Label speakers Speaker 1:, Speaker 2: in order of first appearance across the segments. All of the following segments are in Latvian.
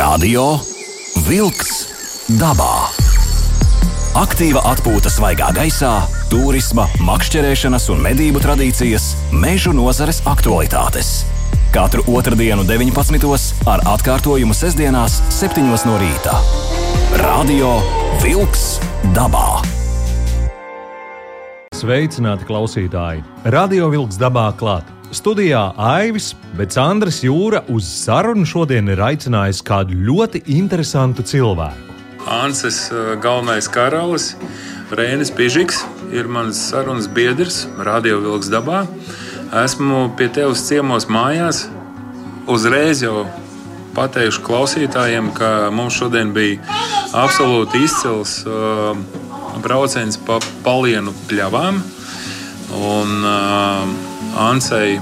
Speaker 1: Radio Wolks dabā. Aktīva atpūta svaigā gaisā, turisma, makšķerēšanas un medību tradīcijas, mežu nozares aktualitātes. Katru otrdienu, 19. ar atkārtojumu sestdienās, 7. no rīta. Radio Wolks dabā.
Speaker 2: Sveicināti klausītāji! Radio Vilks dabā klāt. Studijā Aivis, bet Andris Jūra uz sarunu šodien ir aicinājis kādu ļoti interesantu cilvēku.
Speaker 3: Anses eh, galvenais karalis, Rēnis Pižiks, ir mans sarunas biedrs Radio Vilks dabā. Esmu pie tevis ciemos mājās. Uzreiz jau pateikšu klausītājiem, ka mums šodien bija absolūti izcils uh, brauciens pa palienu pļavām. Un uh, Ansei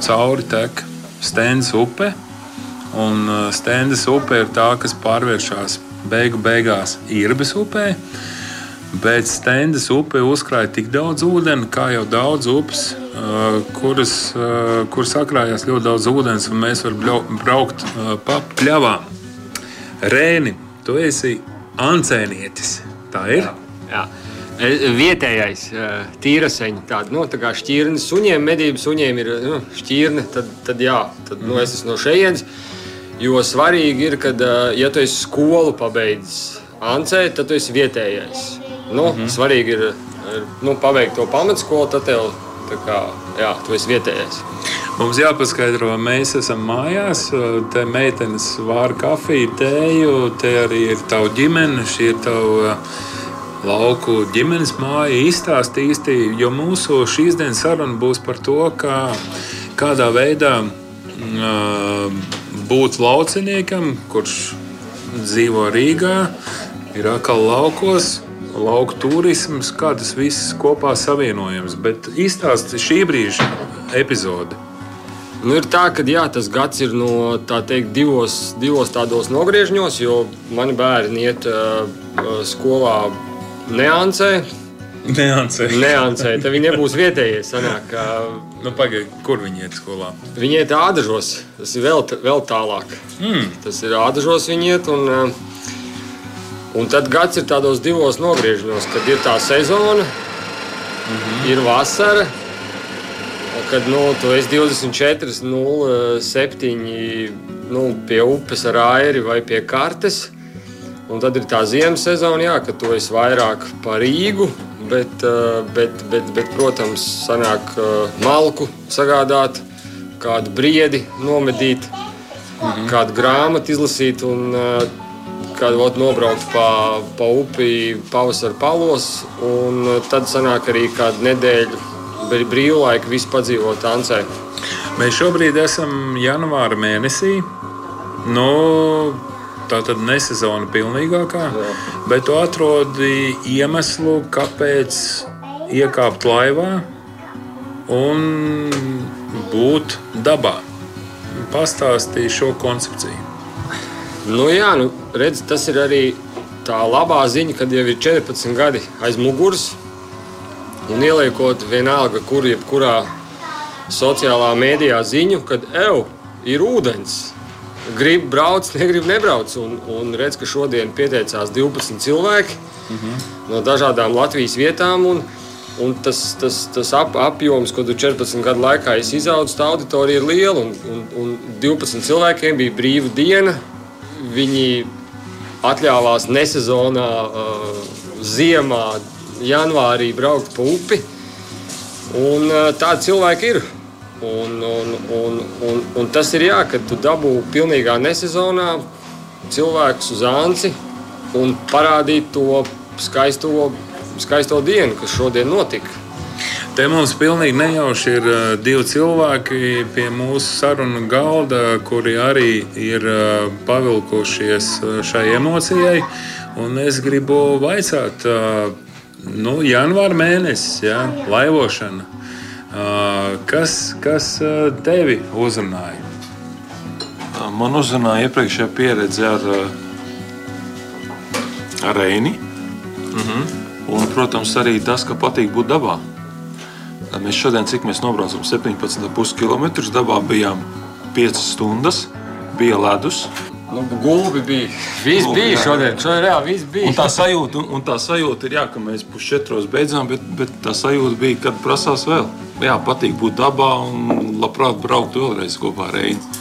Speaker 3: cauri tek Stendas upe. Un uh, Stendas upe ir tā, kas pārvēršas beigu beigās Irbes upē. Bet Stendas upe uzkrāja tik daudz ūdeni, kā jau daudz upes, uh, kuras, uh, kur sakrājās ļoti daudz ūdens, un mēs varam braukt pa pļavām. Rēni, tu esi ancēnietis. Tā ir?
Speaker 4: Jā. E, Vietējais tīraseņš, tāda nu, tā kā šķirne, suņiem, medību suņiem ir nu, šķirne, tad, tad jā, tad, nu, es esmu no šejienes. Jo svarīgi ir, ka, ja tu esi skolu pabeidzis Ancē, tad tu esi vietējais. Nu, -hmm. Svarīgi ir, ir nu, pabeigt to pamatskolu, tad tev kā, jā, tu esi vietējais.
Speaker 3: Mums jāpaskaidro, mēs esam mājās. Te meitenes vāra kafiju, tēju, te arī ir tava ģimene, šī ir tava lauku ģimenes māja. Izstāst īsti, jo mūsu šīs dienas saruna būs par to, kā, kādā veidā uh, būt lauciniekam, kurš dzīvo Rīgā, ir atkal laukos. Lauku turisms, kā tas viss kopā savienojams. Bet izstāsti šī brīža epizodi.
Speaker 4: Nu, ir tā, ka jā, tas gads ir no teikt, divos, divos tādos nogriežņos, jo mani bērni iet uh, skolā neansē.
Speaker 3: Neansē.
Speaker 4: Neansē. Tad viņi nebūs vietējie. Sanāk,
Speaker 3: nu, pagaid, kur viņi iet skolā?
Speaker 4: Viņi iet ādažos. Tas ir vēl, vēl tālāk. Mm. Tas ir ādažos viņi iet. Un, un tad gads ir tādos divos nogriežņos, kad ir tā sezona, mm -hmm. ir vasara. Kad nu, tu esi 24, 0, 7 nu, pie upes ar airi vai pie kartes. Un tad ir tā ziemas sezona, jā, kad tu esi vairāk par Rīgu, bet, bet, bet, bet protams, sanāk malku sagādāt, kādu briedi nomedīt, -hmm. kādu grāmatu izlasīt un kādu otru nobraukt pa, pa upi pavasara palos. Un tad sanāk arī kādu nedēļu brīvlaiku visu padzīvot Ancē.
Speaker 3: Mēs šobrīd esam janvāra mēnesī. Nu, tā tad ne sezona pilnīgākā, Jā. bet tu atrodi iemeslu, kāpēc iekāpt laivā un būt dabā. Pastāstīju šo koncepciju.
Speaker 4: Nu, jā, nu, redz, tas ir arī tā labā ziņa, kad jau ir 14 gadi aiz muguras. Un ieliekot vienalga, kur jebkurā sociālā mēdījā ziņu, kad eju, ir ūdens, grib braukt, negrib nebraukt. Un, un redz, ka šodien pieteicās 12 cilvēki mm -hmm. no dažādām Latvijas vietām. Un, un tas, tas, tas ap, apjoms, ko tu 14 gadu laikā izaudzis, tā auditorija ir liela. Un, un, un 12 cilvēkiem bija brīva diena. Viņi atļāvās nesezonā, uh, ziemā, janvārī braukt pa upi. Un uh, tādi cilvēki ir. Un, un, un, un, un tas ir jā, kad tu dabū pilnīgā nesezonā cilvēkus uz anci un parādīt to skaisto, skaisto dienu, kas šodien notika.
Speaker 3: Te mums pilnīgi nejauši ir uh, divi cilvēki pie mūsu sarunu galda, kuri arī ir uh, pavilkušies šai emocijai. Un es gribu vaicāt, nu, janvāra mēnesis, ja, laivošana. Kas, kas tevi uzrunāja?
Speaker 5: Man uzrunāja iepriekšējā pieredze ar, ar Reini. Mm -hmm. Un, protams, arī tas, ka patīk būt dabā. Mēs šodien, cik mēs nobraucām 17,5 km, dabā bijām 5 stundas, bija ledus.
Speaker 4: Nu, gulbi bija. Viss
Speaker 5: Gulbi,
Speaker 4: bija
Speaker 5: jā.
Speaker 4: šodien. Šodien reāli viss bija.
Speaker 5: Un tā sajūta, un, tā sajūta ir, jā, ka mēs pusčetros beidzām, bet, bet tā sajūta bija, kad prasās vēl. Jā, patīk būt dabā un labprāt braukt vēlreiz kopā ar Reini.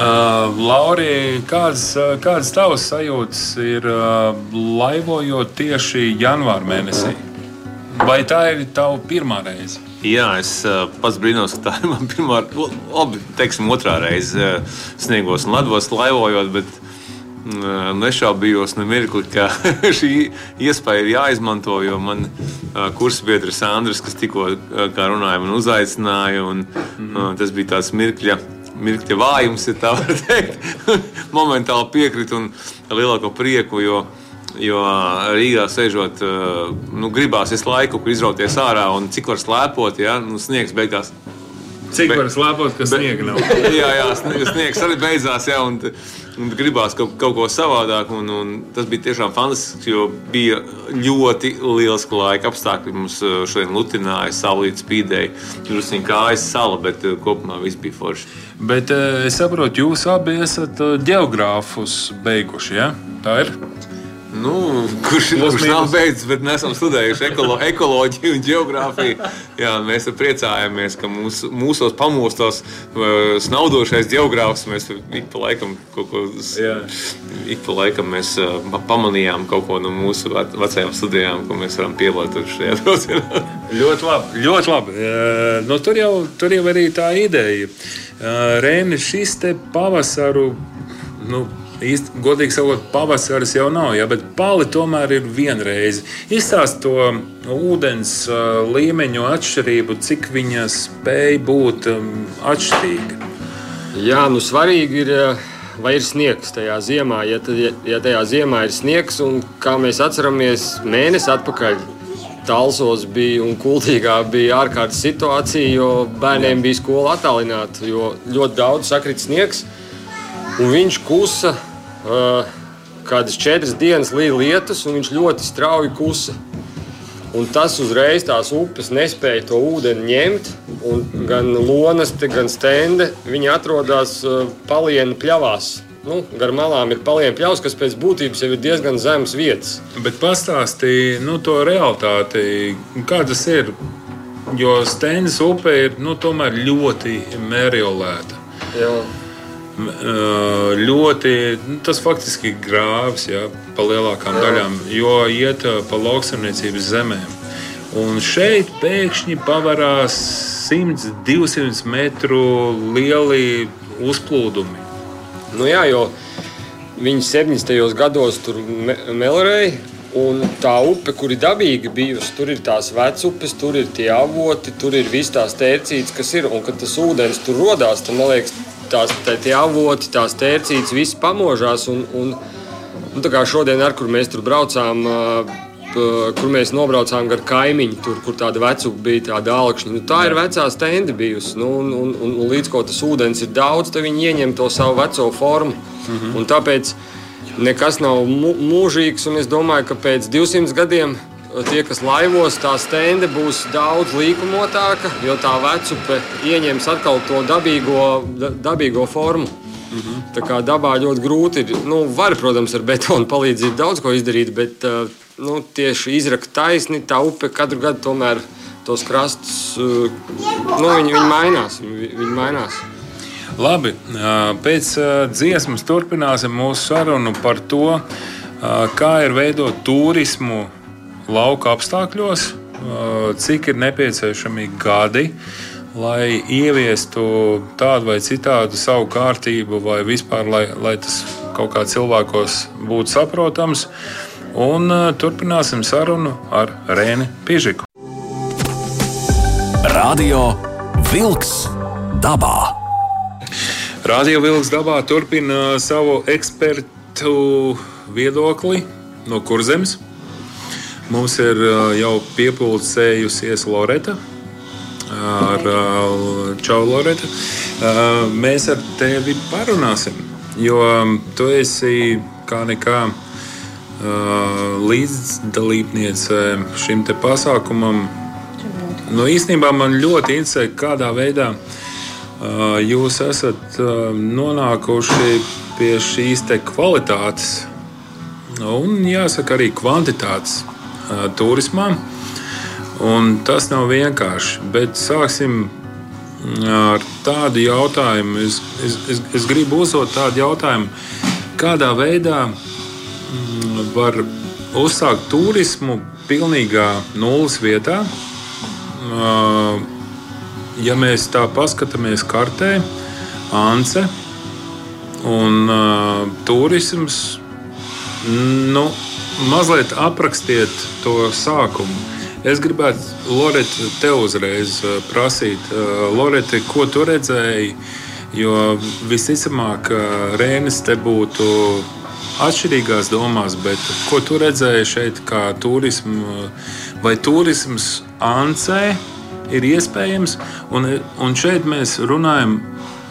Speaker 3: Uh, Lauri, kādas, uh, kādas tavas sajūtas ir uh, laivojot tieši janvāra mēnesī? Vai tā ir tava pirmā reize?
Speaker 6: Jā, es uh, pats brīnos, ka tā ir mana pirmā, labi, teiksim, otrā reize uh, sniegos un ledos laivojot, bet uh, nešaubījos ne mirkli, ka šī iespēja ir jāizmanto, jo man uh, kursbiedrs Andris, kas tikko uh, runāja, man uzaicināja, un uh, tas bija tāds mirkļa. Mirkļa vājums, ja tā var teikt. Momentāli piekrīt un lielāko prieku, jo, jo Rīgā sēžot, uh, nu, gribās visu laiku izrauties ārā un cik var slēpot, ja nu, sniegs beigās
Speaker 3: Cik var slēpot, ka sniega nav?
Speaker 6: jā, jā, snie- sniegs arī beidzās, jā, un, un gribās kaut, kaut ko savādāk. Un, un tas bija tiešām fantastisks, jo bija ļoti liels laika apstākļi. Mums uh, šodien lutināja, saulīt spīdēja, druskuļi kājas sala, bet uh, kopumā viss bija forši.
Speaker 3: Bet es saprotu, jūs abi esat geogrāfus beiguši. Ja? Tā ir.
Speaker 6: Nu, kurš kurš nav beidzis, bet mēs esam studējuši ekolo, ekoloģiju un geogrāfiju. Jā, mēs priecājamies, ka mūs, mūsos pamostos uh, snaudošais geogrāfs. Mēs ik pa laikam ko ik pa laikam mēs uh, pa- pamanījām kaut ko no mūsu ve- vecajām studijām, ko mēs varam pielietot šajā braucienā.
Speaker 3: Ļoti labi. Ļoti labi. Uh, nu, tur, jau, tur jau arī tā ideja. Rēni, šis te pavasaru. Nu, Īsti, godīgi sakot, pavasaris jau nav, ja, bet pali tomēr ir vienreiz. Izstāst to ūdens uh, līmeņu atšķirību, cik viņa spēj būt um, atšķirīga.
Speaker 4: Jā, nu svarīgi ir, eh, vai ir sniegs tajā ziemā. Ja, tad, ja, tajā ziemā ir sniegs, un kā mēs atceramies, mēnesi atpakaļ Talsos bija un Kultīgā bija ārkārtas situācija, jo bērniem bija skola attālināta, jo ļoti daudz sakrit sniegs. Un viņš kusa uh, kādas četras dienas līdz lietus, un viņš ļoti strauji kusa. Un tas uzreiz tās upes nespēja to ūdeni ņemt. Gan lonas, gan stende viņi atrodas uh, palienu pļavās. Nu, gar malām ir palienu pļavas, kas pēc būtības jau ir diezgan zemes vietas.
Speaker 3: Bet pastāstīja nu, to realitāti, kā tas ir. Jo Stēnas upe ir nu, tomēr ļoti mērījolēta.
Speaker 4: Jā.
Speaker 3: Ļoti, nu, tas faktiski grāvs ja, pa lielākām daļām, jo iet ā, pa lauksaimniecības zemēm. Un šeit pēkšņi pavarās 100, 200 metru lieli uzplūdumi.
Speaker 4: Nu, jā, jo viņi 70. gados tur me melnēja. Un tā upe, kur ir dabīgi bijusi, tur ir tās vecupes, tur ir tie avoti, tur ir visas tās tērcītes, kas ir. Un kad tas ūdens tur radās, tad man liekas, tās tā, tie avoti, tās tērcītes, viss pamožās. Un, un, nu, tā kā šodien, ar kur mēs tur braucām, kur mēs nobraucām gar kaimiņu, tur, kur tāda vecupa bija, tāda augšņa. Nu, tā ir vecā stenda bijusi. Nu, un, un, un, un līdz ko tas ūdens ir daudz, tad viņi ieņem to savu veco formu. Mhm. Un tāpēc nekas nav mūžīgs, un es domāju, ka pēc 200 gadiem tie, kas laivos, tā stende būs daudz līkumotāka, jo tā vecupe ieņems atkal to dabīgo, da, dabīgo formu. Tā kā dabā ļoti grūti ir. Nu, var, protams, ar betonu palīdzību daudz ko izdarīt, bet nu, tieši izrakt taisni, tā upe katru gadu tomēr tos krastus nu, viņi, viņi mainās. Viņi, viņi mainās.
Speaker 3: Labi, pēc dziesmas turpināsim mūsu sarunu par to, kā ir veidot turismu lauka apstākļos, cik ir nepieciešami gadi, lai ieviestu tādu vai citādu savu kārtību, vai vispār, lai, lai tas kaut kā cilvēkos būtu saprotams. Un turpināsim sarunu ar Rēni Pižiku.
Speaker 1: Radio Wolks dabā.
Speaker 3: Radio Vilks dabā turpina savu ekspertu viedokli no kurzemes. Mums ir uh, jau piepildījusies Loreta. Ar uh, Čau, Loreta. Uh, Mēs ar tevi parunāsim, jo tu esi kā nekā līdzdalībniece šim te pasākumam. Nu, īstenībā man ļoti interesē, kādā veidā jūs esat nonākuši pie šīs kvalitātes un, jāsaka, arī kvantitātes turismā. Un tas nav vienkārši, bet sāksim ar tādu jautājumu. Es, es, es, es gribu uzdot tādu jautājumu, kādā veidā var uzsākt turismu pilnīgā nulles vietā. Ja mēs tā paskatāmies kartē, Ance un uh, turisms, nu, mazliet aprakstiet to sākumu. Es gribētu, Lorita, te uzreiz prasīt, Lorita, ko tu redzēji? Jo visticamāk, Rēnis te būtu atšķirīgās domās, bet ko tu redzēji šeit, kā turismu, vai turisms Ancē ir iespējams? Un, un šeit mēs runājam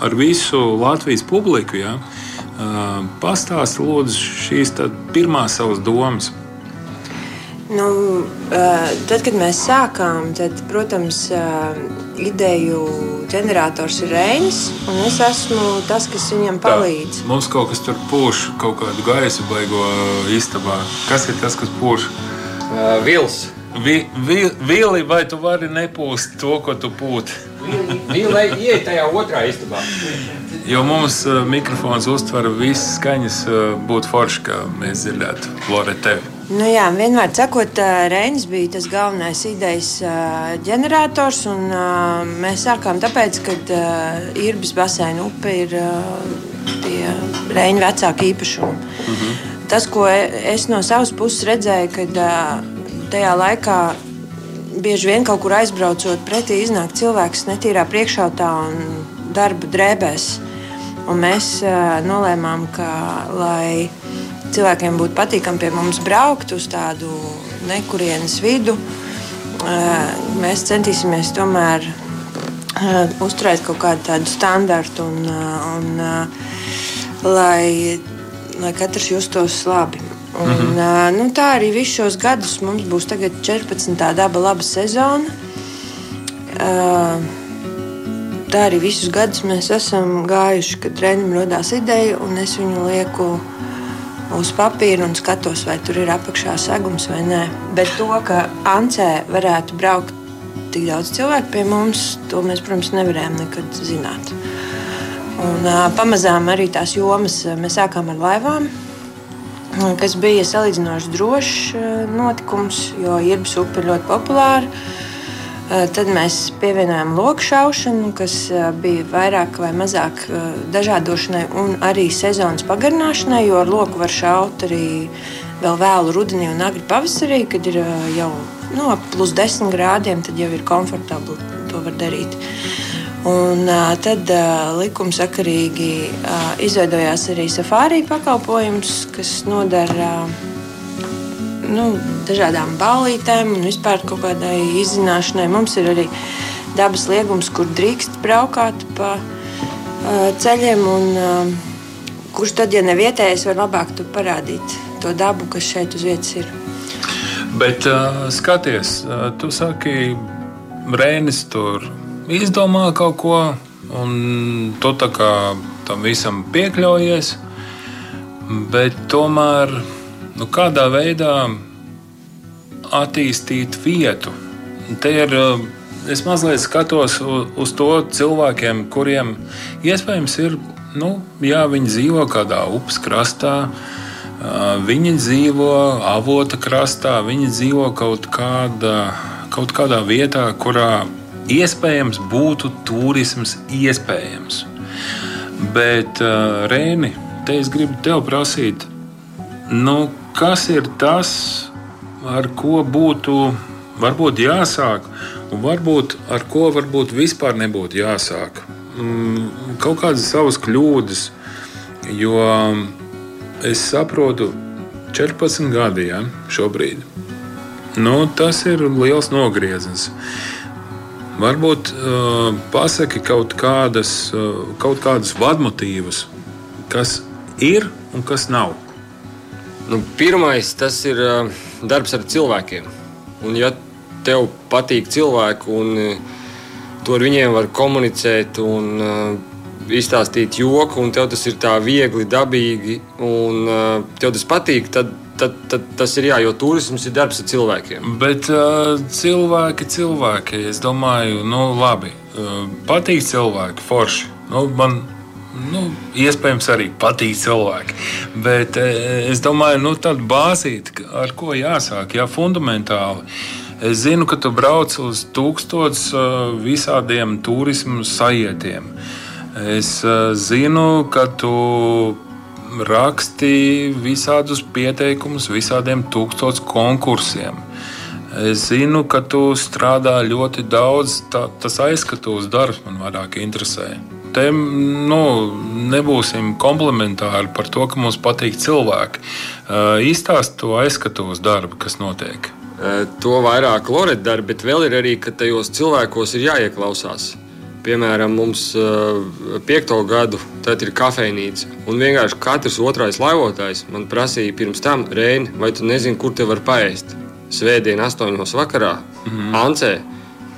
Speaker 3: ar visu Latvijas publiku. Ja? Pastāstiet, lūdzu, šīs pirmās savas domas.
Speaker 7: Nu, tad, kad mēs sākām, tad, protams, ideju ģenerators ir Reinis, un es esmu tas, kas viņam palīdz.
Speaker 3: Tā, mums kaut kas tur pūš, kaut kādu gaisu baigo istabā. Kas ir tas, kas pūš?
Speaker 4: Vils.
Speaker 3: Vi, vi, vili, vai tu vari nepūst to, ko tu pūti?
Speaker 4: Vili iet tajā otrā istabā.
Speaker 3: Jo mums uh, mikrofons uztver visas skaņas, uh, būtu forši, ka mēs dzirdētu Lore tevi.
Speaker 7: Nu jā, vienmēr sakot, Reinis bija tas galvenais idejas ģenerators. Mēs sākām tāpēc, ka Irbas basēna upe ir pie Reina vecāka īpašuma. Uh -huh. Tas, ko es no savas puses redzēju, kad tajā laikā bieži vien kaut kur aizbraucot pretī, iznāk cilvēks netīrā priekšautā un darba drēbēs. Un mēs nolēmām, ka lai cilvēkiem būtu patīkami pie mums braukt uz tādu nekurienes vidu. Mēs centīsimies tomēr uzturēt kaut kādu tādu standartu un, un lai, lai katrs justos labi. Un, mm -hmm. nu, tā arī visus šos gadus mums būs 14. daba laba sezona. Tā arī visus gadus mēs esam gājuši, kad treniņam radās ideja, un es viņu lieku uz papīra un skatos, vai tur ir apakšā segums vai nē. Bet to, ka Ancē varētu braukt tik daudz cilvēku pie mums, to mēs, protams, nevarējām nekad zināt. Un, uh, pamazām arī tās jomas mēs sākām ar laivām, kas bija salīdzinoši drošs notikums, jo Irbas upe ir ļoti populāra. Tad mēs pievienojām loku šaušanu, kas bija vairāk vai mazāk dažādošanai un arī sezonas pagarināšanai, jo ar loku var šaut arī vēl vēlu rudenī un agri pavasarī, kad ir jau nu, plus 10 grādiem, tad jau ir komfortabli to darīt. Un, tad likumsakarīgi izveidojās arī safārija pakalpojums, kas nodara nu, dažādām ballītēm un vispār kaut kādai izzināšanai. Mums ir arī dabas liegums, kur drīkst braukāt pa uh, ceļiem. Un, uh, kurš tad, ja ne vietējais, var labāk parādīt to dabu, kas šeit uz vietas ir.
Speaker 3: Bet uh, skaties, uh, tu saki, Rēnis tur izdomā kaut ko, un tu tam visam piekļaujies. Bet tomēr nu, kādā veidā attīstīt vietu. Te ir, eh, es mazliet skatos uz to cilvēkiem, kuriem iespējams ir, nu, jā, viņi dzīvo kādā upes krastā. Eh, viņi dzīvo avota krastā, viņi dzīvo kaut kādā, kaut kādā vietā, kurā iespējams būtu turisms iespējams. Bet, uh, Rēni, te es gribu tev prasīt, nu, kas ir tas, ar ko būtu varbūt jāsāk, un varbūt ar ko varbūt vispār nebūtu jāsāk. Mm, kaut kādas savas kļūdas, jo es saprotu, 14 gadi ja, šobrīd. Nu, tas ir liels nogrieziens. Varbūt uh, pasaki kaut kādas, uh, kaut kādus vadmotīvus, kas ir un kas nav.
Speaker 4: Nu, pirmais tas ir uh, darbs ar cilvēkiem. Un, ja tev patīk cilvēki un uh, tu ar viņiem vari komunicēt un uh, izstāstīt joku, un tev tas ir tā viegli, dabīgi, un tev tas patīk. Tad, tad, tad tas ir jā, jo turisms ir darbs ar cilvēkiem.
Speaker 3: Bet uh, cilvēki, cilvēki, es domāju, nu, labi, uh, patīk cilvēki, forši. Nu, man, nu, iespējams, arī patīk cilvēki. Bet uh, es domāju, nu, tāda bāzīte, ar ko jāsāk, jā, fundamentāli. Es zinu, ka tu brauc uz tūkstošiem uh, visādiem turismu sajietiem. Es uh, zinu, ka tu raksti visādus pieteikumus visādiem tūkstošiem konkursiem. Es zinu, ka tu strādā ļoti daudz. Tā, tas aizskatuves darbs man vairāk interesē. Te nu, nebūsim komplementāri par to, ka mums patīk cilvēki. Izstāst to aizskatuves darbu, kas notiek.
Speaker 4: To vairāk Loreta dara, bet vēl ir arī, ka tajos cilvēkos ir jāieklausās. Piemēram, mums uh, piekto gadu tad ir kafejnīca. Un vienkārši katrs otrais laivotājs man prasīja pirms tam, Reini, vai tu nezini, kur te var paēst? Svētdien, 8. vakarā, mm -hmm. Ancē.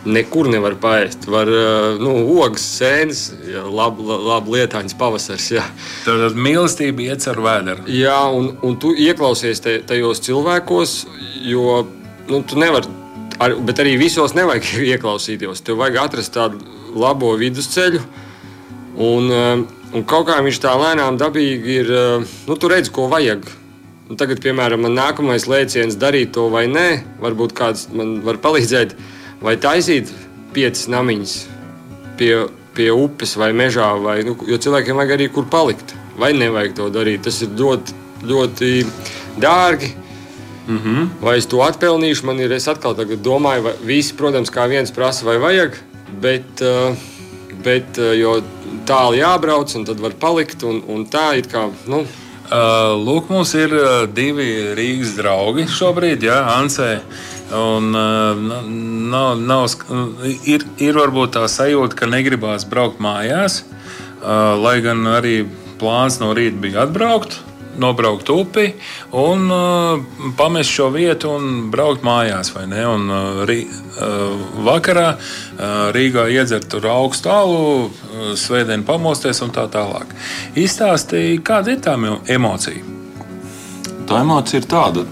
Speaker 4: Nekur nevar paēst. Var uh, nu, ogas, sēnes, labi lab, lietāņas pavasars. Jā.
Speaker 3: Tad mīlestība iet ar vēdru.
Speaker 4: Jā, un, un tu ieklausies te, tajos cilvēkos, jo nu, tu nevari, ar, bet arī visos nevajag ieklausīties. Tev vajag atrast tādu labo vidusceļu. Un, eh, un kaut kā viņš tā lēnām dabīgi ir. Eh, nu, tu redz, ko vajag. Un tagad, piemēram, man nākamais lēciens darīt to vai nē, varbūt kāds man var palīdzēt, vai taisīt piecas namiņas pie, pie upes vai mežā, vai, nu, jo cilvēkiem vajag arī kur palikt. Vai nevajag to darīt? Tas ir ļoti, ļoti dārgi. Mm -hmm. Vai es to atpelnīšu? Man ir, es atkal domāju, vai visi, protams, kā viens prasa, vai vajag bet, eh, bet eh, jo tālu jābrauc, un tad var palikt. Un, un tā ir kā. Nu,
Speaker 3: Uh, lūk, mums ir divi Rīgas draugi šobrīd, Jā, Ansē. Un, uh, nav, nav, ir, ir varbūt tā sajūta, ka negribās braukt mājās, uh, lai gan arī plāns no rīta bija atbraukt nobraukt upi un uh, pamest šo vietu un braukt mājās. Un, uh, rī, uh, vakarā uh, Rīgā iedzert tur augstu alu, uh, svētdien pamosties un tā tālāk. Izstāstīja, kāda ir tā emocija?
Speaker 5: Tā emocija ir tāda,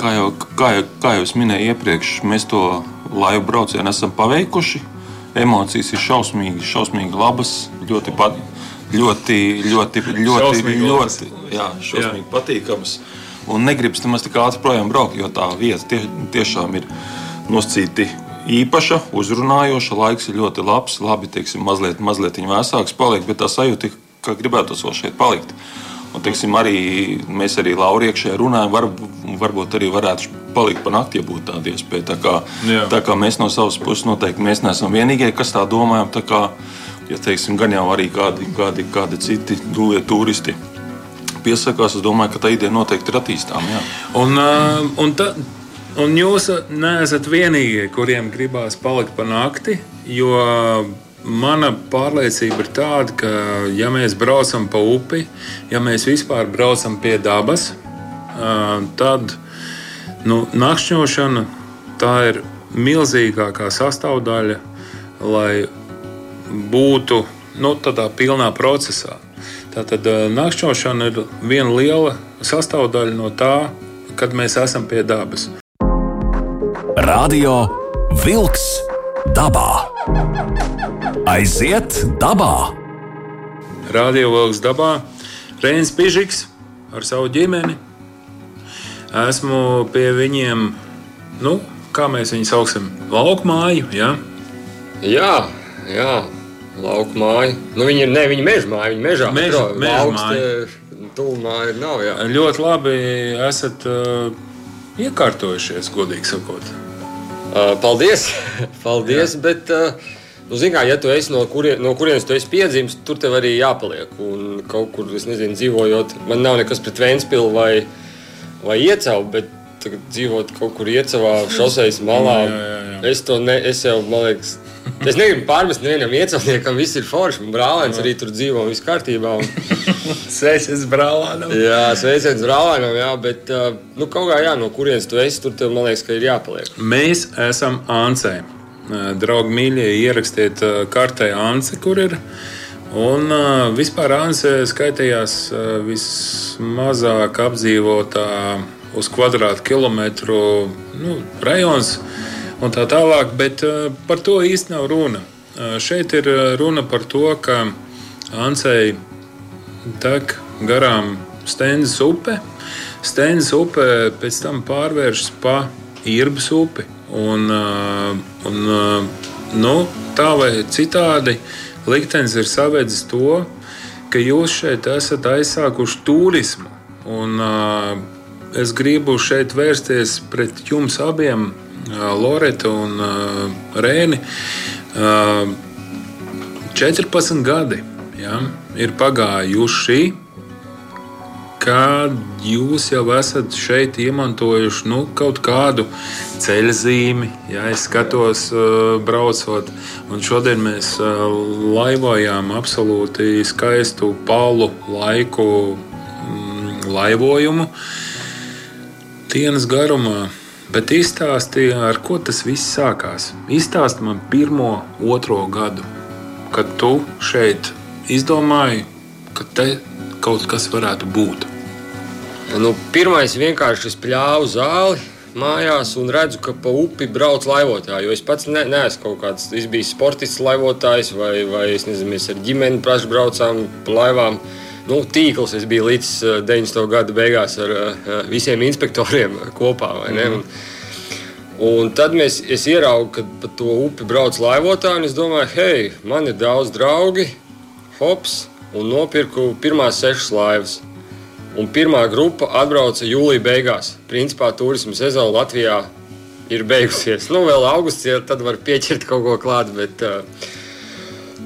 Speaker 5: kā jau, kā jau, kā jau es minēju iepriekš, mēs to laivu braucienu esam paveikuši. Emocijas ir šausmīgi, šausmīgi labas, ļoti patīkamas ļoti, ļoti, ļoti, ļoti jā, šausmīgi jā. patīkamas. Un negribas nemaz tik ātri projām braukt, jo tā vieta tie, tiešām ir noscīta īpaša, uzrunājoša. Laiks ir ļoti labs, labi, teiksim, mazliet, mazliet vēsāks paliek, bet tā sajūta, ka gribētu vēl šeit palikt. Un, teiksim, arī, mēs arī Laura iekšēji runājam, var, varbūt arī varētu palikt pa nakti, ja būtu tāda iespēja. Tā kā, Jā. tā kā mēs no savas puses noteikti neesam vienīgie, kas tā domājam ja teiksim, gan jau arī kādi, kādi, kādi citi dūlie turisti piesakās, es domāju, ka tā ideja noteikti ir attīstāma.
Speaker 3: Un, un, ta, un jūs neesat vienīgie, kuriem gribās palikt pa nakti, jo mana pārliecība ir tāda, ka, ja mēs braucam pa upi, ja mēs vispār braucam pie dabas, tad nu, nakšņošana tā ir milzīgākā sastāvdaļa, lai būtu nu, tādā pilnā procesā. Tātad nakšņošana ir viena liela sastāvdaļa no tā, kad mēs esam pie dabas.
Speaker 1: Radio Wolks dabā. Aiziet dabā!
Speaker 3: Radio Wolks dabā Reinis Pižiks ar savu ģimeni. Esmu pie viņiem, nu, kā mēs viņus saucam, laukmāju. Ja?
Speaker 4: Jā, jā lauka māja. Nu, viņi ir ne viņi meža māja, viņi mežā
Speaker 3: meža, meža māja.
Speaker 4: Tūmā ir nav. Jā.
Speaker 3: Ļoti labi esat uh, iekārtojušies, godīgi sakot.
Speaker 4: Uh, paldies! paldies bet, uh, nu, zin, kā, ja tu esi no, kurie, no kurienes tu esi piedzimis, tur tev arī jāpaliek. Un kaut kur, es nezinu, dzīvojot, man nav nekas pret Vēnspili vai, vai Iecau, bet dzīvot kaut kur Iecavā, šoseis malā. Jā, jā, jā. Es to ne, es jau, man liekas, Es negribu pārmest nevienam iecavniekam, viss ir forši. Brālēns arī tur dzīvo, viss kārtībā. Un...
Speaker 3: sveiciens brālēnam.
Speaker 4: Jā, sveiciens brālēnam, jā, bet nu, kaut kā jā, no kurienes tu esi, tur tev man liekas, ka ir jāpaliek.
Speaker 3: Mēs esam Ancē. Draugi mīļie, ierakstiet kartē Anse, kur ir. Un vispār Anse skaitījās vismazāk apdzīvotā uz kvadrātkilometru nu, rajons un tā tālāk, bet par to īsti nav runa. Šeit ir runa par to, ka Ansei tek garām Stendas upe. Stendas upe pēc tam pārvēršas pa Irbas upi. Un, un, nu, tā vai citādi liktenis ir savedis to, ka jūs šeit esat aizsākuši turismu. Un, es gribu šeit vērsties pret jums abiem, Loreta un Rēni. 14 gadi ja, ir pagājuši, kad jūs jau esat šeit iemantojuši nu, kaut kādu ceļzīmi, ja es skatos, braucot. Un šodien mēs laivojām absolūti skaistu palu laiku mm, laivojumu dienas garumā. Bet izstāstīja, ar ko tas viss sākās. Izstāsti man pirmo, otro gadu, kad tu šeit izdomāji, ka te kaut kas varētu būt.
Speaker 4: Nu, pirmais vienkārši es pļāvu zāli mājās un redzu, ka pa upi brauc laivotāji. Jo es pats ne, neesmu kaut kāds, es biju sportists laivotājs vai, vai es nezinu, mēs ar ģimeni praši braucām pa laivām. Nu, tīkls es biju līdz 90. gada beigās ar visiem inspektoriem kopā. Mm. Un, un tad mēs, es ieraugu, ka pa to upi brauc laivotāji, un es domāju, hei, man ir daudz draugi, hops, un nopirku pirmās sešas laivas. Un pirmā grupa atbrauca jūlijā beigās. Principā turisma sezona Latvijā ir beigusies. Nu, vēl augusts, ja tad var pieķert kaut ko klāt. Bet, uh,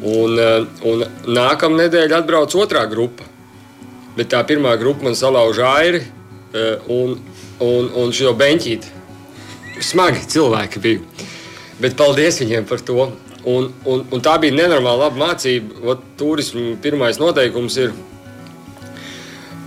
Speaker 4: un, uh, un nākamā nedēļa atbrauc otrā grupa. Bet tā pirmā grupa man salauza airi uh, un, un, un šo beņķīti. Smagi cilvēki bija. Bet paldies viņiem par to. Un, un, un tā bija nenormāla mācība. Turismu pirmais noteikums ir.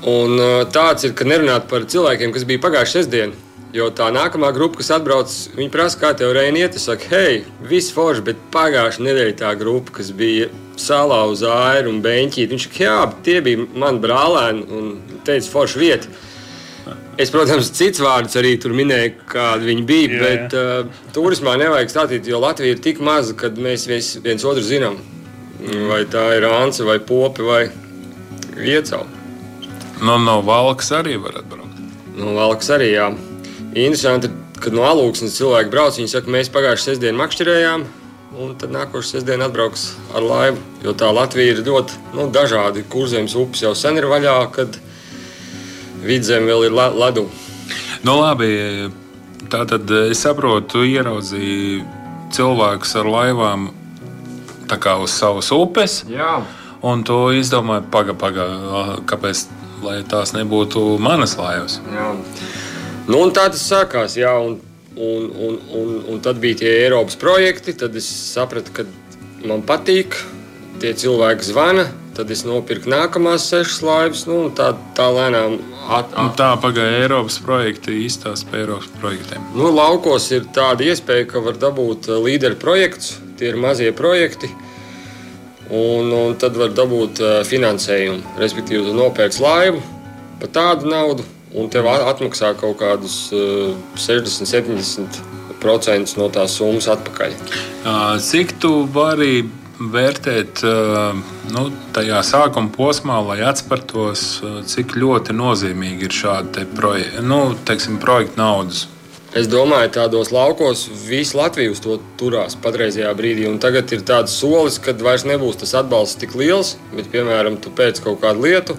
Speaker 4: Un, tāds ir, ka nerunāt par cilvēkiem, kas bija pagājušā sestdiena. Jo tā nākamā grupa, kas atbrauc, viņi prasa, kā tev reizē iet. Es saku, hei, viss forši, bet pagājušā nedēļa tā grupa, kas bija salā uz āru un beņķīt, viņš saka, jā, tie bija mani brālēni un teica, forši vieta. Es, protams, cits vārdus arī tur minēju, kādi viņi bija. Jā, jā. Bet uh, turismā nevajag stāstīt, jo Latvija ir tik maza, ka mēs viens, viens otru zinām. Vai tā ir Anse, vai Popi, vai Viecau.
Speaker 3: No, no Valkas arī var atbraukt.
Speaker 4: No Valkas arī, jā. Interesanti, kad no Alūksnes cilvēki brauc, viņi saka, mēs pagājušajā sestdienā makšķerējām. Un tad nākošais sestdiena atbrauks ar laivu. Jo tā Latvija ir ļoti nu, dažādi. Kurzemes upes jau sen ir vaļā, kad vidzem vēl ir ledu.
Speaker 3: Nu, labi, tā tad es saprotu, tu ieraudzīji cilvēkus ar laivām uz savas upes.
Speaker 4: Jā.
Speaker 3: Un tu izdomāji, paga, paga, kāpēc tās nebūtu manas laivas.
Speaker 4: Jā. Nu, tā tas sākās. Jā, un, un, un, un, un tad bija tie Eiropas projekti. Tad es sapratu, ka man patīk. Tie cilvēki zvana, tad es nopirku nākamās sešas laivas. Nu, tā, tā lēnām
Speaker 3: At, at. Tā pagāja Eiropas projekta īstās par Eiropas projektiem.
Speaker 4: Nu, laukos ir tāda iespēja, ka var dabūt uh, līderu projekts, tie ir mazie projekti. Un, un tad var dabūt uh, finansējumu. Respektīvi, tu nopērci laivu par tādu naudu, un tev atmaksā kaut kādus uh, 60, 70% no tās summas atpakaļ.
Speaker 3: Cik tu vari vērtēt nu, tajā sākuma posmā, lai atspērtos, cik ļoti nozīmīgi ir šādi projekti, nu, teiksim, projekta naudas.
Speaker 4: Es domāju, tādos laukos viss Latvijas to turās patreizajā brīdī. Un tagad ir tāds solis, kad vairs nebūs tas atbalsts tik liels, bet, piemēram, tu pēc kaut kādu lietu,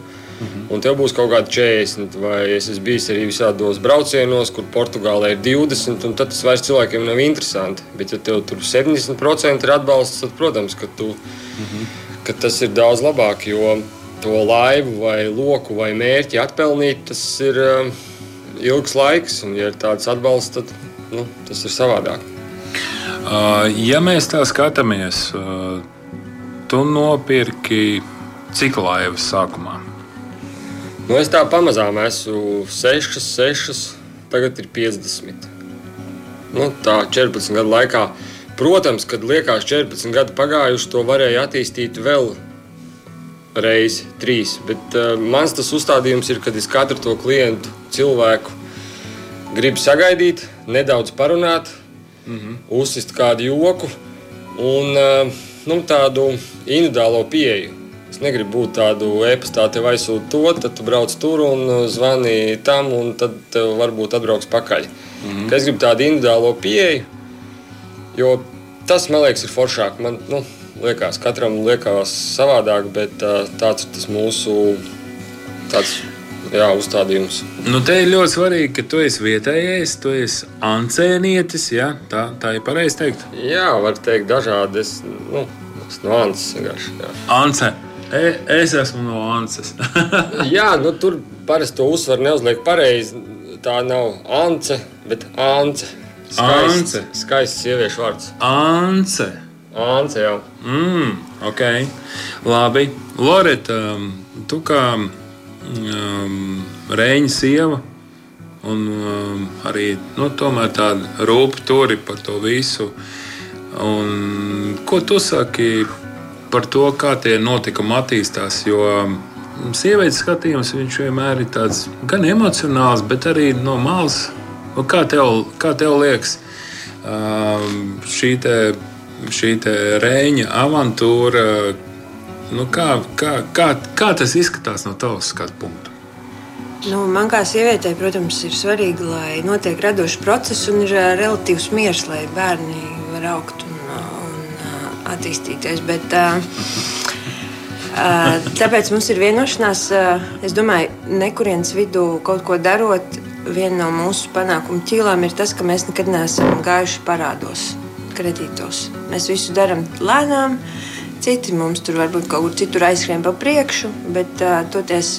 Speaker 4: Un tev būs kaut kāda 40, vai es esmu bijis arī visādos braucienos, kur Portugālē ir 20, un tad tas vairs cilvēkiem nav interesanti. Bet, ja tev tur 70% ir atbalsts, tad, protams, ka, tu, mm -hmm. ka tas ir daudz labāk. Jo to laivu, vai loku, vai mērķi atpelnīt, tas ir um, ilgs laiks. Un, ja ir tāds atbalsts, tad nu, tas ir savādāk.
Speaker 3: Ja mēs tā skatāmies, tu nopirki cik laivas sākumā?
Speaker 4: Nu, es tā pamazām esmu 6, 6, tagad ir 50. Nu, tā 14 gadu laikā protams, kad liekas 14 gadi pagājuši, to varēja attīstīt vēl reizi, trīs. Bet uh, mans tas uzstādījums ir, kad es katru to klientu, cilvēku gribu sagaidīt, nedaudz parunāt, mm -hmm. uzsist kādu joku un uh, nu, tādu individuālo pieeju. Es negribu būt tādu e-pastā, tev aizsūtu to, tad tu brauc tur un zvani tam, un tad varbūt atbrauks pakaļ. Mm -hmm. Es gribu tādu individuālo pieeju, jo tas man liekas ir foršāk. Man, nu, liekas, katram liekas savādāk, bet tāds ir tas mūsu tāds, jā, uzstādījums.
Speaker 3: Nu, te ir ļoti svarīgi, ka tu esi vietējais, tu esi ancēnietis. Ja? Tā, tā ir pareizi teikt.
Speaker 4: Jā, var teikt dažādi. Es, nu, es no Ances vienkārši. Jā.
Speaker 3: Ance. E, es esmu no Ances.
Speaker 4: jā, nu, tur parasti to uzsvaru neuzliek pareizi. Tā nav Ance, bet Ance. Skaists, skaists sieviešu vārds.
Speaker 3: Ance.
Speaker 4: Ants jau.
Speaker 3: Mm, ok, labi. Loreta, um, tu kā um, Reņģa sieva un um, arī nu, tāda rūpa turi par to visu. Un, ko tu saki par to, kā tie notikumi attīstās? Jo um, sievietes skatījums vienmēr ir tāds gan emocionāls, bet arī no malas. Nu, kā tev, kā tev liekas, um, šī šī rēņa avantūra. Nu, kā, kā, kā, kā tas izskatās no tavas skatu punkta?
Speaker 7: Nu, man kā sievietei, protams, ir svarīgi, lai notiek radošs process un ir relatīvs miers, lai bērni var augt un, un attīstīties. Bet, tāpēc mums ir vienošanās, es domāju, nekurienes vidū kaut ko darot. Viena no mūsu panākumu ķīlām ir tas, ka mēs nekad neesam gājuši parādos kredītos. Mēs visu darām lēnām, citi mums tur varbūt kaut kur citur aizskrien pa priekšu, bet uh, toties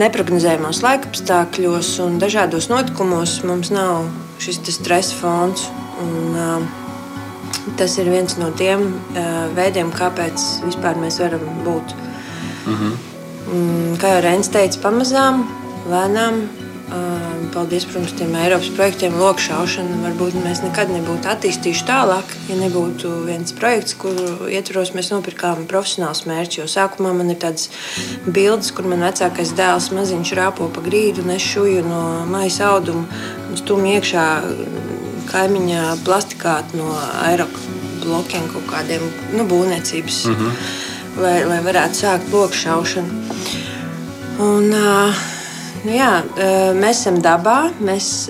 Speaker 7: neparedzējumos laikapstākļos un dažādos notikumos mums nav šis stresa fons. Un, uh, tas ir viens no tiem uh, veidiem, kāpēc vispār mēs varam būt. Mhm. -huh. Un, kā jau Reinis teica, pamazām, lēnām Paldies, protams, tiem Eiropas projektiem, lokšaušana. Varbūt mēs nekad nebūtu attīstījuši tālāk, ja nebūtu viens projekts, kuru ietvaros mēs nopirkām profesionāls mērķis. Jo sākumā man ir tādas bildes, kur man vecākais dēls maziņš rāpo pa grīdu, nes šuju no maisa auduma un stumj iekšā kaimiņā plastikātu no aeroblokiem kaut kādiem nu, būvniecības, mm -hmm. lai, lai varētu sākt lokšaušanu. Un, uh, Nu, jā, mēs esam dabā, mēs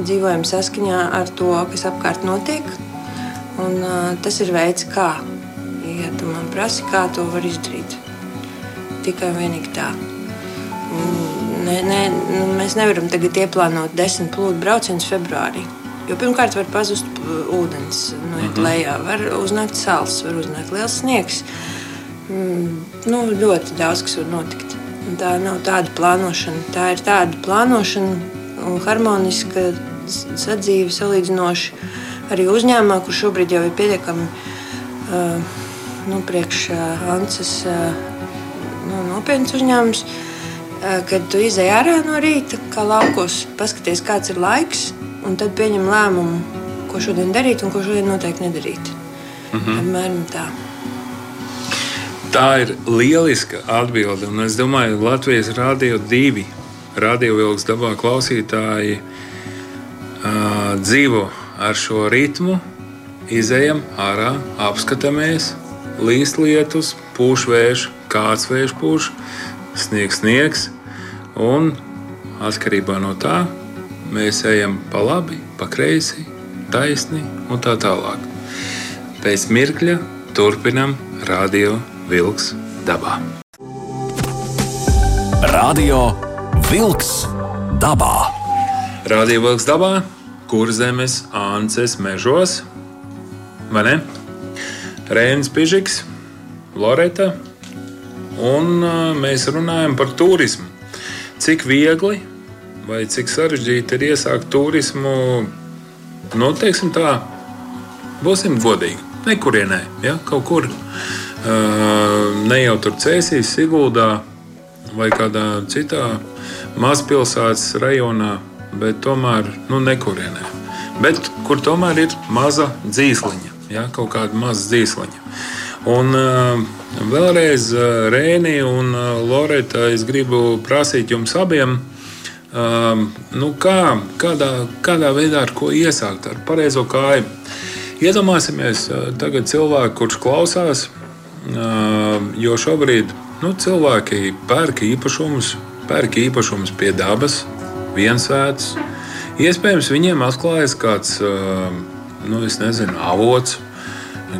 Speaker 7: dzīvojam saskaņā ar to, kas apkārt notiek. Un, tas ir veids, kā. Ja tu man prasi, kā to var izdarīt. Tikai un vienīgi tā. Ne, ne, nu, mēs nevaram tagad ieplānot desmit plūdu braucienus februārī. Jo pirmkārt, var pazust ūdens, noiet mhm. lejā, var uznākt sāls, var uznākt liels sniegs. Mm, nu, ļoti daudz kas var notikt. Tā nav tāda plānošana. Tā ir tāda plānošana un harmoniska sadzīve salīdzinoši arī uzņēmumā, kur šobrīd jau ir pietiekami uh, nu, priekš uh, Ances uh, nu, nopietns uzņēmums. Kad tu izej ārā no rīta, kā laukos, paskaties, kāds ir laiks, un tad pieņem lēmumu, ko šodien darīt un ko šodien noteikti nedarīt. Mm -hmm. Apmēram tā.
Speaker 3: Tā ir lieliska atbilde. Un es domāju, ka Latvijas Rādio 2 radio vilks dabā klausītāji uh, dzīvo ar šo ritmu. Izejam ārā, apskatāmies, līst lietus, pūš vējš, kāds vējš pūš, sniegs, sniegs. Un atkarībā no tā mēs ejam pa labi, pa kreisi, taisni un tā tālāk. Pēc mirkļa turpinam radio Vilks dabā.
Speaker 1: Radio Vilks dabā.
Speaker 3: Radio Vilks dabā, kur zemes anses mežos, vai ne? Rēns Pižiks, Loreta, un mēs runājam par turismu. Cik viegli vai cik sarežģīti ir iesākt turismu, nu, teiksim tā, būsim godīgi. Nekurienē, ja, kaut kur ne jau tur Cēsīs, Siguldā vai kādā citā mazpilsētas rajonā, bet tomēr nu, nekurienē. bet kur tomēr ir maza dzīsliņa, ja, kaut kāda maza dzīsliņa. Un vēlreiz Rēni un Loreta, es gribu prasīt jums abiem, nu kā, kādā, kādā veidā ar ko iesākt ar pareizo kāju. Iedomāsimies tagad cilvēku, kurš klausās, jo šobrīd nu, cilvēki pērk īpašumus, pērk īpašumus pie dabas, viensvētas. Iespējams, viņiem atklājas kāds nu, nezinu, avots,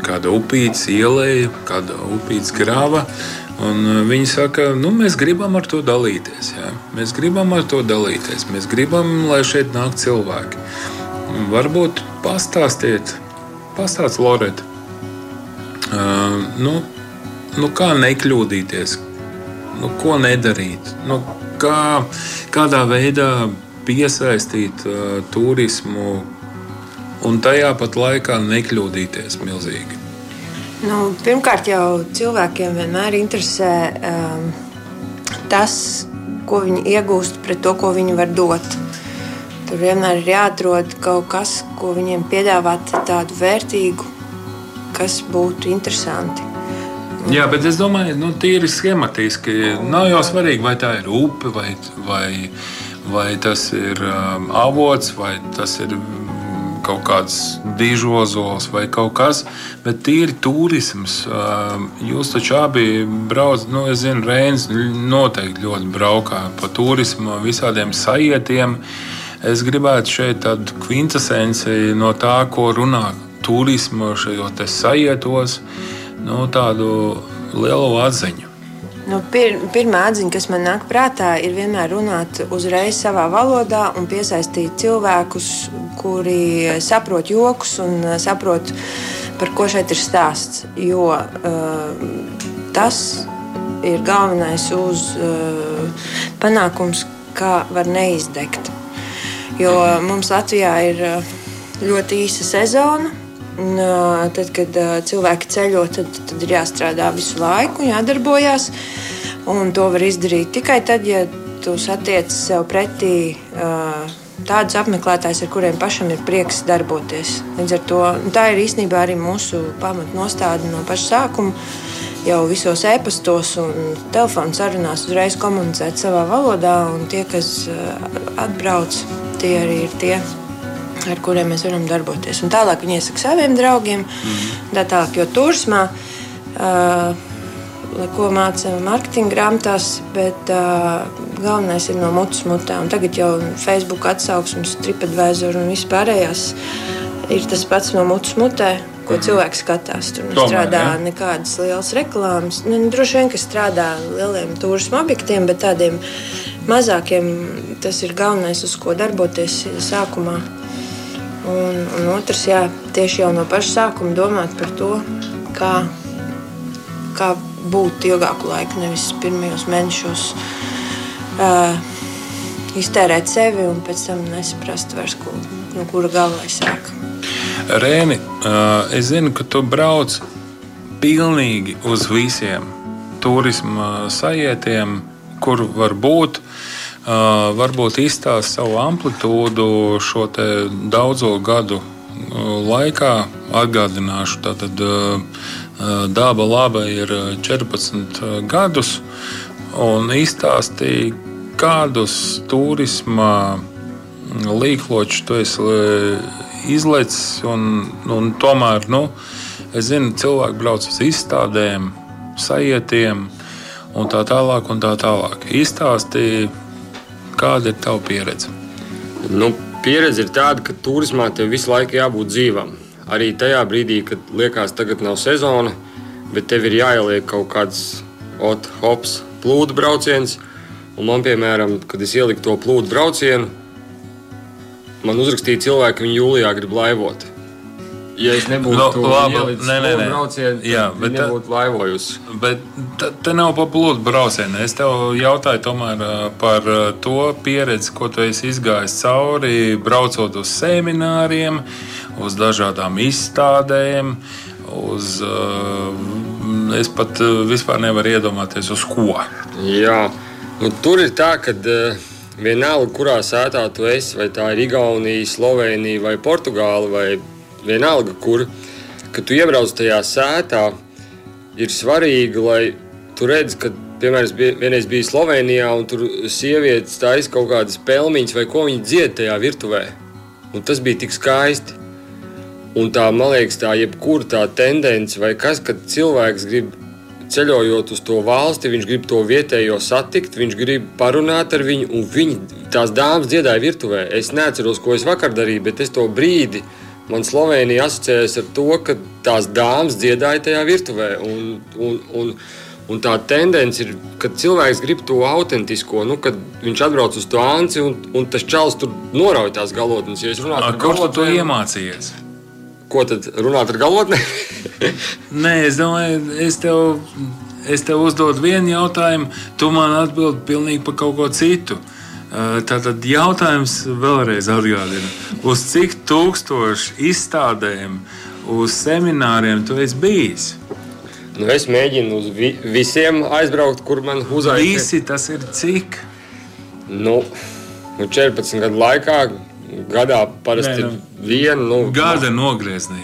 Speaker 3: kāda upītes ielēja, kāda upītes grāva. Un viņi saka, nu, mēs gribam ar to dalīties. Jā. Mēs gribam ar to dalīties. Mēs gribam, lai šeit nāk cilvēki. Varbūt pastāstiet, pastāstiet, Loreta, uh, nu, nu, kā nekļūdīties, nu, ko nedarīt, nu, kā, kādā veidā piesaistīt uh, turismu un tajā pat laikā nekļūdīties milzīgi.
Speaker 7: Nu, pirmkārt, jau cilvēkiem vienmēr interesē um, tas, ko viņi iegūst pret to, ko viņi var dot. Tur vienmēr ir jāatrod kaut kas, ko viņiem piedāvāt tādu vērtīgu, kas būtu interesanti.
Speaker 3: Jā, bet es domāju, nu, tīri schematiski nav jau svarīgi, vai tā ir upe vai, vai, vai tas ir um, avots, vai tas ir kaut kāds dižozols vai kaut kas, bet tīri turisms. Um, jūs taču abi braucat, nu, es zinu, Reins noteikti ļoti braukā pa turismu, visādiem sajietiem. Es gribētu šeit tādu kvintesenci no tā, ko runā turismu šajos sajietos, nu, tādu lielu atziņu.
Speaker 7: Nu, pir, pirmā atziņa, kas man nāk prātā, ir vienmēr runāt uzreiz savā valodā un piesaistīt cilvēkus, kuri saprot joks un saprot, par ko šeit ir stāsts. Jo uh, tas ir galvenais uz uh, panākums, kā var neizdegt. Jo mums Latvijā ir ļoti īsa sezona tad, kad cilvēki ceļo, tad, tad ir jāstrādā visu laiku, jādarbojas. Un to var izdarīt tikai tad, ja tu satiec sev pretī tādus apmeklētājus, ar kuriem pašam ir prieks darboties. Līdz ar to tā ir īstenībā arī mūsu pamatnostāde no paša sākuma. Jau visos e-pastos un telefonu sarunās uzreiz komunicēt savā valodā, un tie, kas atbrauc, tie arī ir tie, ar kuriem mēs varam darboties. Un tālāk viņi iesaka saviem draugiem, mm. tā tālāk, jo turismā. Uh, ko mācām mārketinga grāmatās, bet uh, galvenais ir no mutes mutē. Un tagad jau Facebook atsauksmes, TripAdvisor un vispārējās ir tas pats no mutes mutē. Ko mhm. cilvēks skatās. Tur nestrādā ja? nekādas lielas reklāmas. Nu, droši vien, ka strādā lieliem turismu objektiem, bet tādiem mazākiem tas ir galvenais, uz ko darboties sākumā. Un, un otrs, jā, tieši jau no paša sākuma domāt par to, kā, kā būt ilgāku laiku, nevis pirmajos mēnešos uh, iztērēt sevi un pēc tam nesaprast vairs, ko, no kura galva sāk.
Speaker 3: Rēni, uh, es zinu, ka tu brauc pilnīgi uz visiem turisma sajietiem, kur var būt. Uh, varbūt izstāst savu amplitūdu šo daudzo gadu uh, laikā. Atgādināšu, ka uh, daba laba ir 14 gadus un izstāstīja, kādus turisma līkločus tu esi izlecis. Un, un tomēr nu, es zinu, cilvēki brauc uz izstādēm, sajietiem un tā tālāk. Un tā tālāk. Izstāstīja Kāda ir tava pieredze?
Speaker 4: Nu, pieredze ir tāda, ka turismā tev visu laiku jābūt dzīvam. Arī tajā brīdī, kad liekas, tagad nav sezona, bet tev ir jāieliek kaut kāds ot, hops, plūdu brauciens. Un man, piemēram, kad es ieliku to plūdu braucienu, man uzrakstīja cilvēki, ka viņi jūlijā grib laivot. Ja es nebūtu no, nu, labi, nē, nē, nē. Braucienu, Jā, bet tā būtu laivojusi.
Speaker 3: Bet te, te nav pa plūdu braucienu. Es tev jautāju tomēr par to pieredzi, ko tu esi izgājis cauri, braucot uz semināriem, uz dažādām izstādēm. Uz, es pat vispār nevaru iedomāties, uz ko.
Speaker 4: Jā, nu, tur ir tā, ka vienalga, kurā sētā tu esi, vai tā ir Igaunija, Slovenija vai Portugāla, vai vienalga, kur, kad tu iebrauc tajā sētā, ir svarīgi, lai tu redz, ka, piemēram, bija, vienreiz biju Slovenijā, un tur sievietes taisa kaut kādas pelniņas, vai ko viņi dzied tajā virtuvē. Un tas bija tik skaisti. Un tā, man liekas, tā jebkura tā tendence, vai kas, kad cilvēks grib ceļojot uz to valsti, viņš grib to vietējo satikt, viņš grib parunāt ar viņu, un viņi tās dāmas dziedāja virtuvē. Es neatceros, ko es vakar darīju, bet es to brīdi man Slovenija asociējas ar to, ka tās dāmas dziedāja tajā virtuvē. Un, un, un, Un tā tendence ir, kad cilvēks grib to autentisko, nu, kad viņš atbrauc uz to anci un, un tas čels tur norauj tās galotnes. Ja
Speaker 3: Ar ko tu to iemācījies?
Speaker 4: Ko tad runāt ar galotni?
Speaker 3: Nē, es domāju, es tev, es tev uzdodu vienu jautājumu, tu man atbildi pilnīgi par kaut ko citu. Tātad jautājums vēlreiz atgādina, uz cik tūkstošu izstādēm, uz semināriem tu esi bijis?
Speaker 4: Nu, es mēģinu uz vi visiem aizbraukt, kur man uzaicina.
Speaker 3: Visi tas ir cik?
Speaker 4: Nu, nu 14 gadu laikā gadā parasti Nē, nu, viena. Nu,
Speaker 3: gada nogrieznī.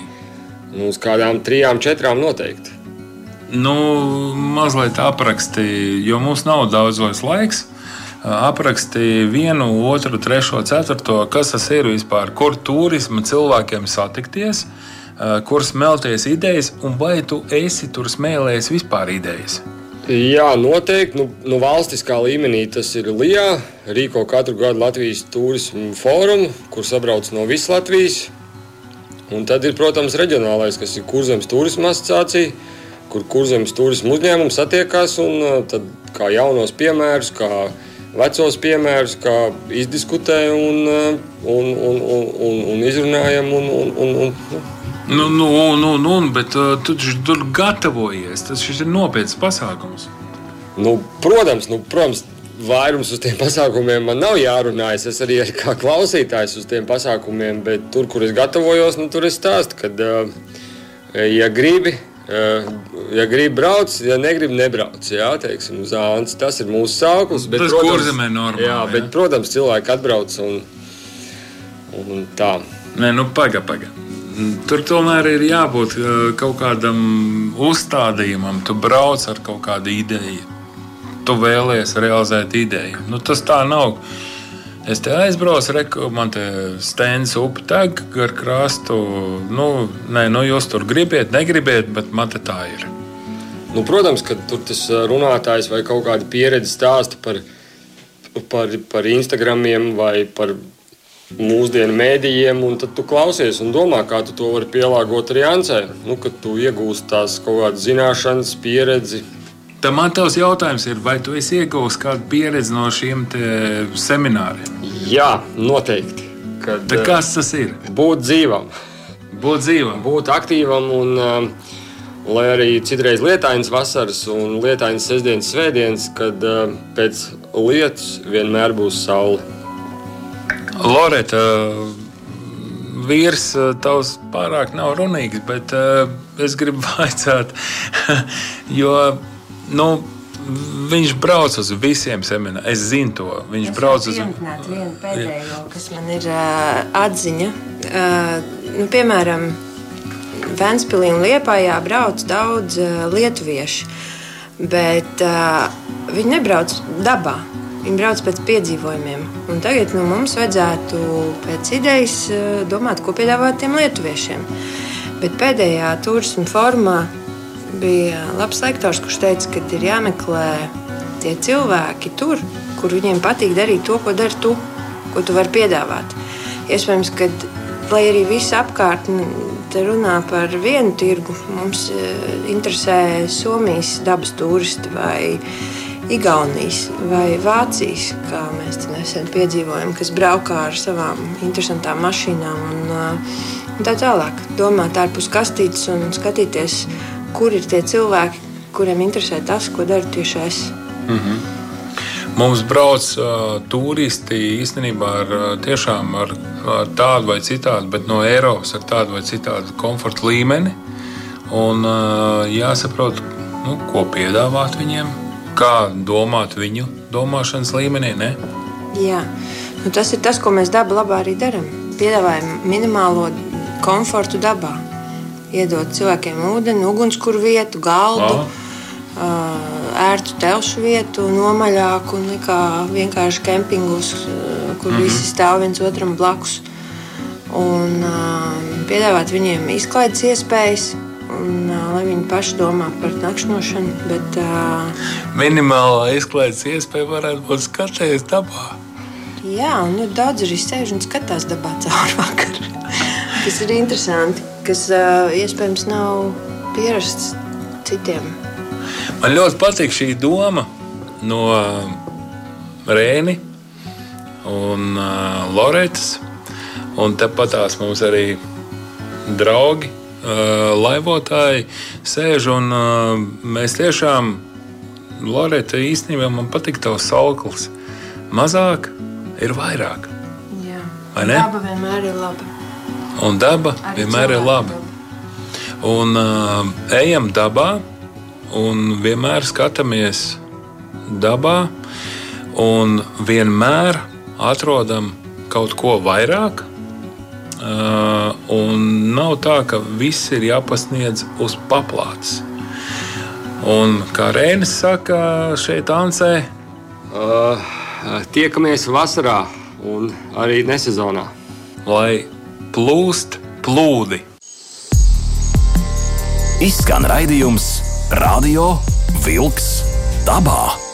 Speaker 4: Nu, uz kādām trijām, četrām noteikti.
Speaker 3: Nu, mazliet aprakstīja, jo mums nav daudz vairs laiks. Aprakstīja vienu, otru, trešo, ceturto, kas tas ir vispār, kur turisma cilvēkiem satikties. Eh, kur smelties idejas, un vai tu esi tur smēlējis vispār idejas?
Speaker 4: Jā, noteikti. Nu, nu, valstiskā līmenī tas ir LIBE. Rīko katru gadu Latvijas turismu fórumu, kur sabrauc no visas Latvijas. Un tad ir, protams, reģionālais, kas ir Kurzemes turisma asociācija, kur Kurzemes turisma uzņēmums satiekās un eh, tad kā jaunos piemērus, kā vecos piemērus, kā izdiskutē un, eh, un, un, un, un, un izrunājam. Un, un, un, un,
Speaker 3: Nu, nu, nu, nu, bet uh, tu tur gatavojies. Tas ir nopietns pasākums.
Speaker 4: Nu, protams, nu, protams, vairums uz tiem pasākumiem man nav jārunā. Es arī kā klausītājs uz tiem pasākumiem, bet tur, kur es gatavojos, nu, tur es stāstu, ka, uh, ja gribi, ja gribi brauc, ja negribi, nebrauc. Jā, teiksim, uz Ānas. Tas ir mūsu sauklis.
Speaker 3: Bet, tas protams, normāli,
Speaker 4: jā, bet, jā. protams, cilvēki atbrauc un, un tā.
Speaker 3: Nē, nu, pagaidi, pagaidi. Tur tomēr ir jābūt uh, kaut kādam uzstādījumam. Tu brauc ar kaut kādu ideju. Tu vēlies realizēt ideju. Nu, tas tā nav. Es te aizbraucu, reku, man te stends upe teg gar krastu. Nu, nē, nu jūs tur gribiet, negribiet, bet man te tā ir.
Speaker 4: Nu, protams, ka tur tas runātājs vai kaut kāda pieredze stāsta par, par, par Instagramiem vai par mūsdienu mēdījiem, un tad tu klausies un domā, kā tu to vari pielāgot arī Ancē. Nu, kad tu iegūsi tās kaut kādas zināšanas, pieredzi.
Speaker 3: Tā man tavs jautājums ir, vai tu esi ieguvis kādu pieredzi no šiem semināriem?
Speaker 4: Jā, noteikti. Kad,
Speaker 3: Tā kas tas ir?
Speaker 4: Būt dzīvam.
Speaker 3: Būt dzīvam.
Speaker 4: Būt aktīvam un uh, lai arī citreiz lietainas vasaras un lietainas sestdienas svētdienas, kad uh, pēc lietus vienmēr būs saule.
Speaker 3: Loreta, vīrs tavs pārāk nav runīgs, bet uh, es gribu vaicāt, jo nu, viņš brauc uz visiem semināriem. Es zinu to. Viņš es brauc uz
Speaker 7: visiem. Vienu pēdējo, kas man ir uh, atziņa. Uh, nu, piemēram, Vēnspilī un Liepājā brauc daudz uh, lietuviešu, bet uh, viņi nebrauc dabā. Viņi brauc pēc piedzīvojumiem. Un tagad nu, mums vajadzētu pēc idejas domāt, ko piedāvāt tiem lietuviešiem. Bet pēdējā turisma formā bija labs lektors, kurš teica, ka ir jāmeklē tie cilvēki tur, kur viņiem patīk darīt to, ko dari tu, ko tu vari piedāvāt. Iespējams, ka lai arī viss apkārt runā par vienu tirgu, mums eh, interesē Somijas dabas turisti vai Igaunijas vai Vācijas, kā mēs nesen piedzīvojam, kas braukā ar savām interesantām mašīnām un, uh, un tā tālāk. Domāt ārpus kastītes un skatīties, kur ir tie cilvēki, kuriem interesē tas, ko daru tieši es. Mm -hmm.
Speaker 3: Mums brauc uh, turisti īstenībā ar, tiešām ar, ar tādu vai citādu, bet no Eiropas ar tādu vai citādu komforta līmeni. Un, uh, jāsaprot, nu, ko piedāvāt viņiem, kā domāt viņu domāšanas līmenī. Ne?
Speaker 7: Jā, nu, tas ir tas, ko mēs dabā labā arī darām. Piedāvājam minimālo komfortu dabā. Iedot cilvēkiem ūdeni, ugunskura vietu, galdu, uh, ērtu telšu vietu, nomaļāku nekā vienkārši kempingus, kur mm -hmm. visi stāv viens otram blakus. Un uh, piedāvāt viņiem izklaides iespējas, un, uh, lai viņi paši domā par nakšņošanu. Bet, uh,
Speaker 3: Minimālā izklaides iespēja varētu būt skatīties dabā.
Speaker 7: Jā, un nu, daudz arī sēž un skatās dabā cauri vakaru. tas ir interesanti, kas iespējams nav pierasts citiem.
Speaker 3: Man ļoti patīk šī doma no Rēni un Loretas. Un tāpat tās mums arī draugi, laivotāji sēž un mēs tiešām, Loreta, īstenībā man patīk tavs sauklis. Mazāk ir vairāk.
Speaker 7: Jā.
Speaker 3: Vai ne?
Speaker 7: Daba vienmēr ir laba.
Speaker 3: Un daba
Speaker 7: Arī
Speaker 3: vienmēr ir laba.
Speaker 7: daba.
Speaker 3: Un uh, ejam dabā, un vienmēr skatāmies dabā, un vienmēr atrodam kaut ko vairāk. Uh, un nav tā, ka viss ir jāpasniedz uz paplātes. Un kā Rēnis saka, šeit Ansē,
Speaker 4: Uh, tiekamies vasarā un arī nesezonā.
Speaker 3: lai plūst plūdi.
Speaker 1: Izskan raidījums Radio Wolks dabā.